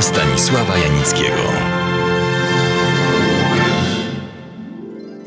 Stanisława Janickiego.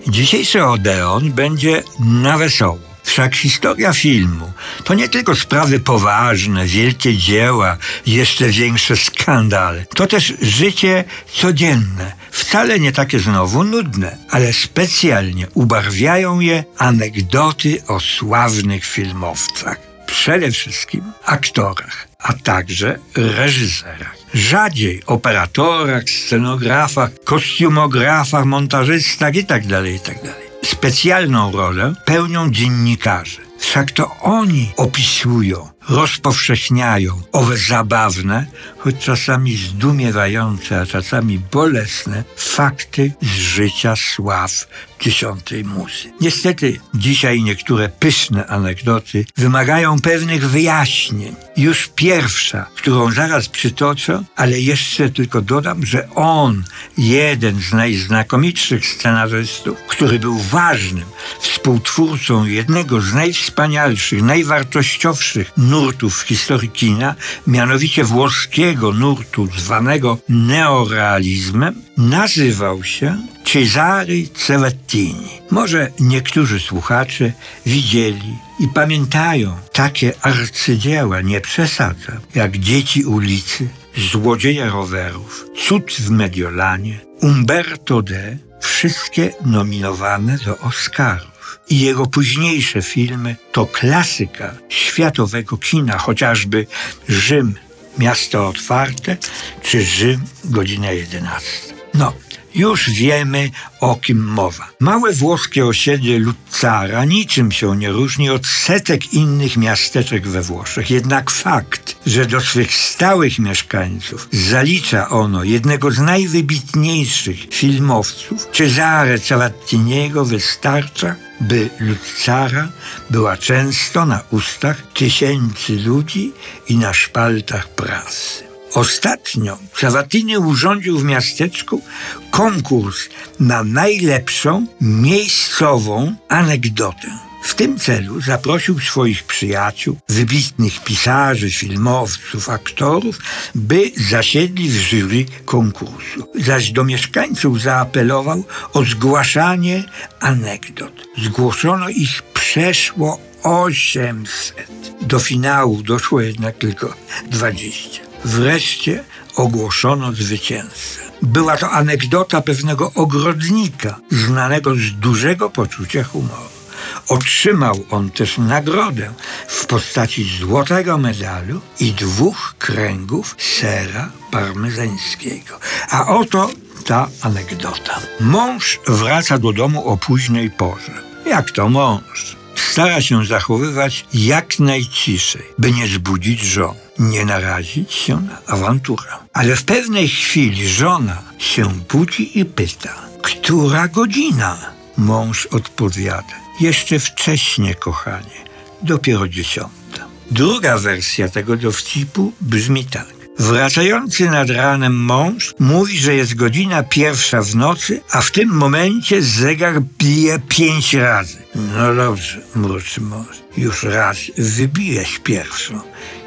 Dzisiejszy Odeon będzie na wesoło. Wszak historia filmu to nie tylko sprawy poważne, wielkie dzieła, jeszcze większe skandale. To też życie codzienne, wcale nie takie znowu nudne, ale specjalnie ubarwiają je anegdoty o sławnych filmowcach. Przede wszystkim aktorach, a także reżyserach. Rzadziej operatorach, scenografach, kostiumografach, montażystach itd., itd. Specjalną rolę pełnią dziennikarze. Wszak to oni opisują, rozpowszechniają owe zabawne, choć czasami zdumiewające, a czasami bolesne fakty z życia sław dziesiątej muzy. Niestety dzisiaj niektóre pyszne anegdoty wymagają pewnych wyjaśnień. Już pierwsza, którą zaraz przytoczę, ale jeszcze tylko dodam, że on, jeden z najznakomitszych scenarzystów, który był ważnym współtwórcą jednego z najwspanialszych, najwartościowszych nurtów w historii kina, mianowicie włoskiego nurtu zwanego neorealizmem, nazywał się Cesare Cevettini. Może niektórzy słuchacze widzieli i pamiętają takie arcydzieła, nie przesadzam, jak Dzieci ulicy, Złodzieje rowerów, Cud w Mediolanie, Umberto D., wszystkie nominowane do Oscarów. I jego późniejsze filmy to klasyka światowego kina, chociażby Rzym, Miasto Otwarte, czy Rzym, godzina 11. No, już wiemy, o kim mowa. Małe włoskie osiedle Luzzara niczym się nie różni od setek innych miasteczek we Włoszech. Jednak fakt, że do swych stałych mieszkańców zalicza ono jednego z najwybitniejszych filmowców, Cesare Cavattiniego, wystarcza, by Luzzara była często na ustach tysięcy ludzi i na szpaltach prasy. Ostatnio Savatini urządził w miasteczku konkurs na najlepszą miejscową anegdotę. W tym celu zaprosił swoich przyjaciół, wybitnych pisarzy, filmowców, aktorów, by zasiedli w jury konkursu. Zaś do mieszkańców zaapelował o zgłaszanie anegdot. Zgłoszono ich przeszło 800. Do finału doszło jednak tylko 20. Wreszcie ogłoszono zwycięzcę. Była to anegdota pewnego ogrodnika, znanego z dużego poczucia humoru. Otrzymał on też nagrodę w postaci złotego medalu i dwóch kręgów sera parmezańskiego. A oto ta anegdota. Mąż wraca do domu o późnej porze. Jak to mąż? Stara się zachowywać jak najciszej, by nie zbudzić żon, nie narazić się na awanturę. Ale w pewnej chwili żona się budzi i pyta, która godzina? Mąż odpowiada, jeszcze wcześnie, kochanie, dopiero dziesiąta. Druga wersja tego dowcipu brzmi tak. Wracający nad ranem mąż mówi, że jest godzina pierwsza w nocy, a w tym momencie zegar bije pięć razy. No dobrze, mruczy mąż, już raz wybijesz pierwszą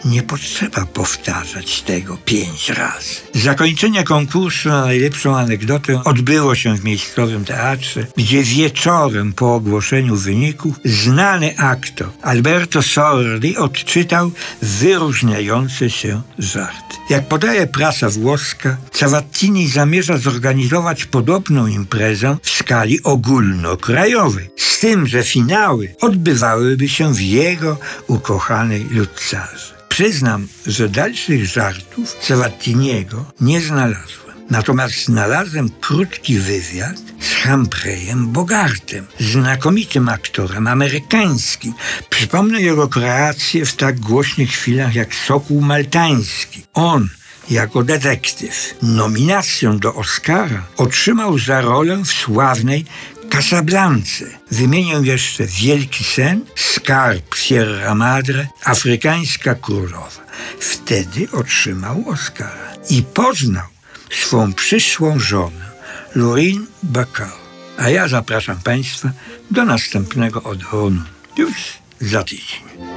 nie potrzeba powtarzać tego pięć razy. Zakończenie konkursu na najlepszą anegdotę odbyło się w miejscowym teatrze, gdzie wieczorem po ogłoszeniu wyników znany aktor Alberto Sordi odczytał wyróżniający się żart. Jak podaje prasa włoska, Cavattini zamierza zorganizować podobną imprezę w skali ogólnokrajowej, z tym, że finały odbywałyby się w jego ukochanej Luzzarze. Przyznam, że dalszych żartów Cavattiniego nie znalazłem. Natomiast znalazłem krótki wywiad z Humphreyem Bogartem, znakomitym aktorem amerykańskim. Przypomnę jego kreację w tak głośnych chwilach jak Sokół Maltański. On jako detektyw nominację do Oscara otrzymał za rolę w sławnej Casablance. Wymienię jeszcze Wielki Sen, Skarb Sierra Madre, Afrykańska Królowa. Wtedy otrzymał Oscara i poznał swą przyszłą żonę, Lorraine Bacall. A ja zapraszam Państwa do następnego Odeonu już za tydzień.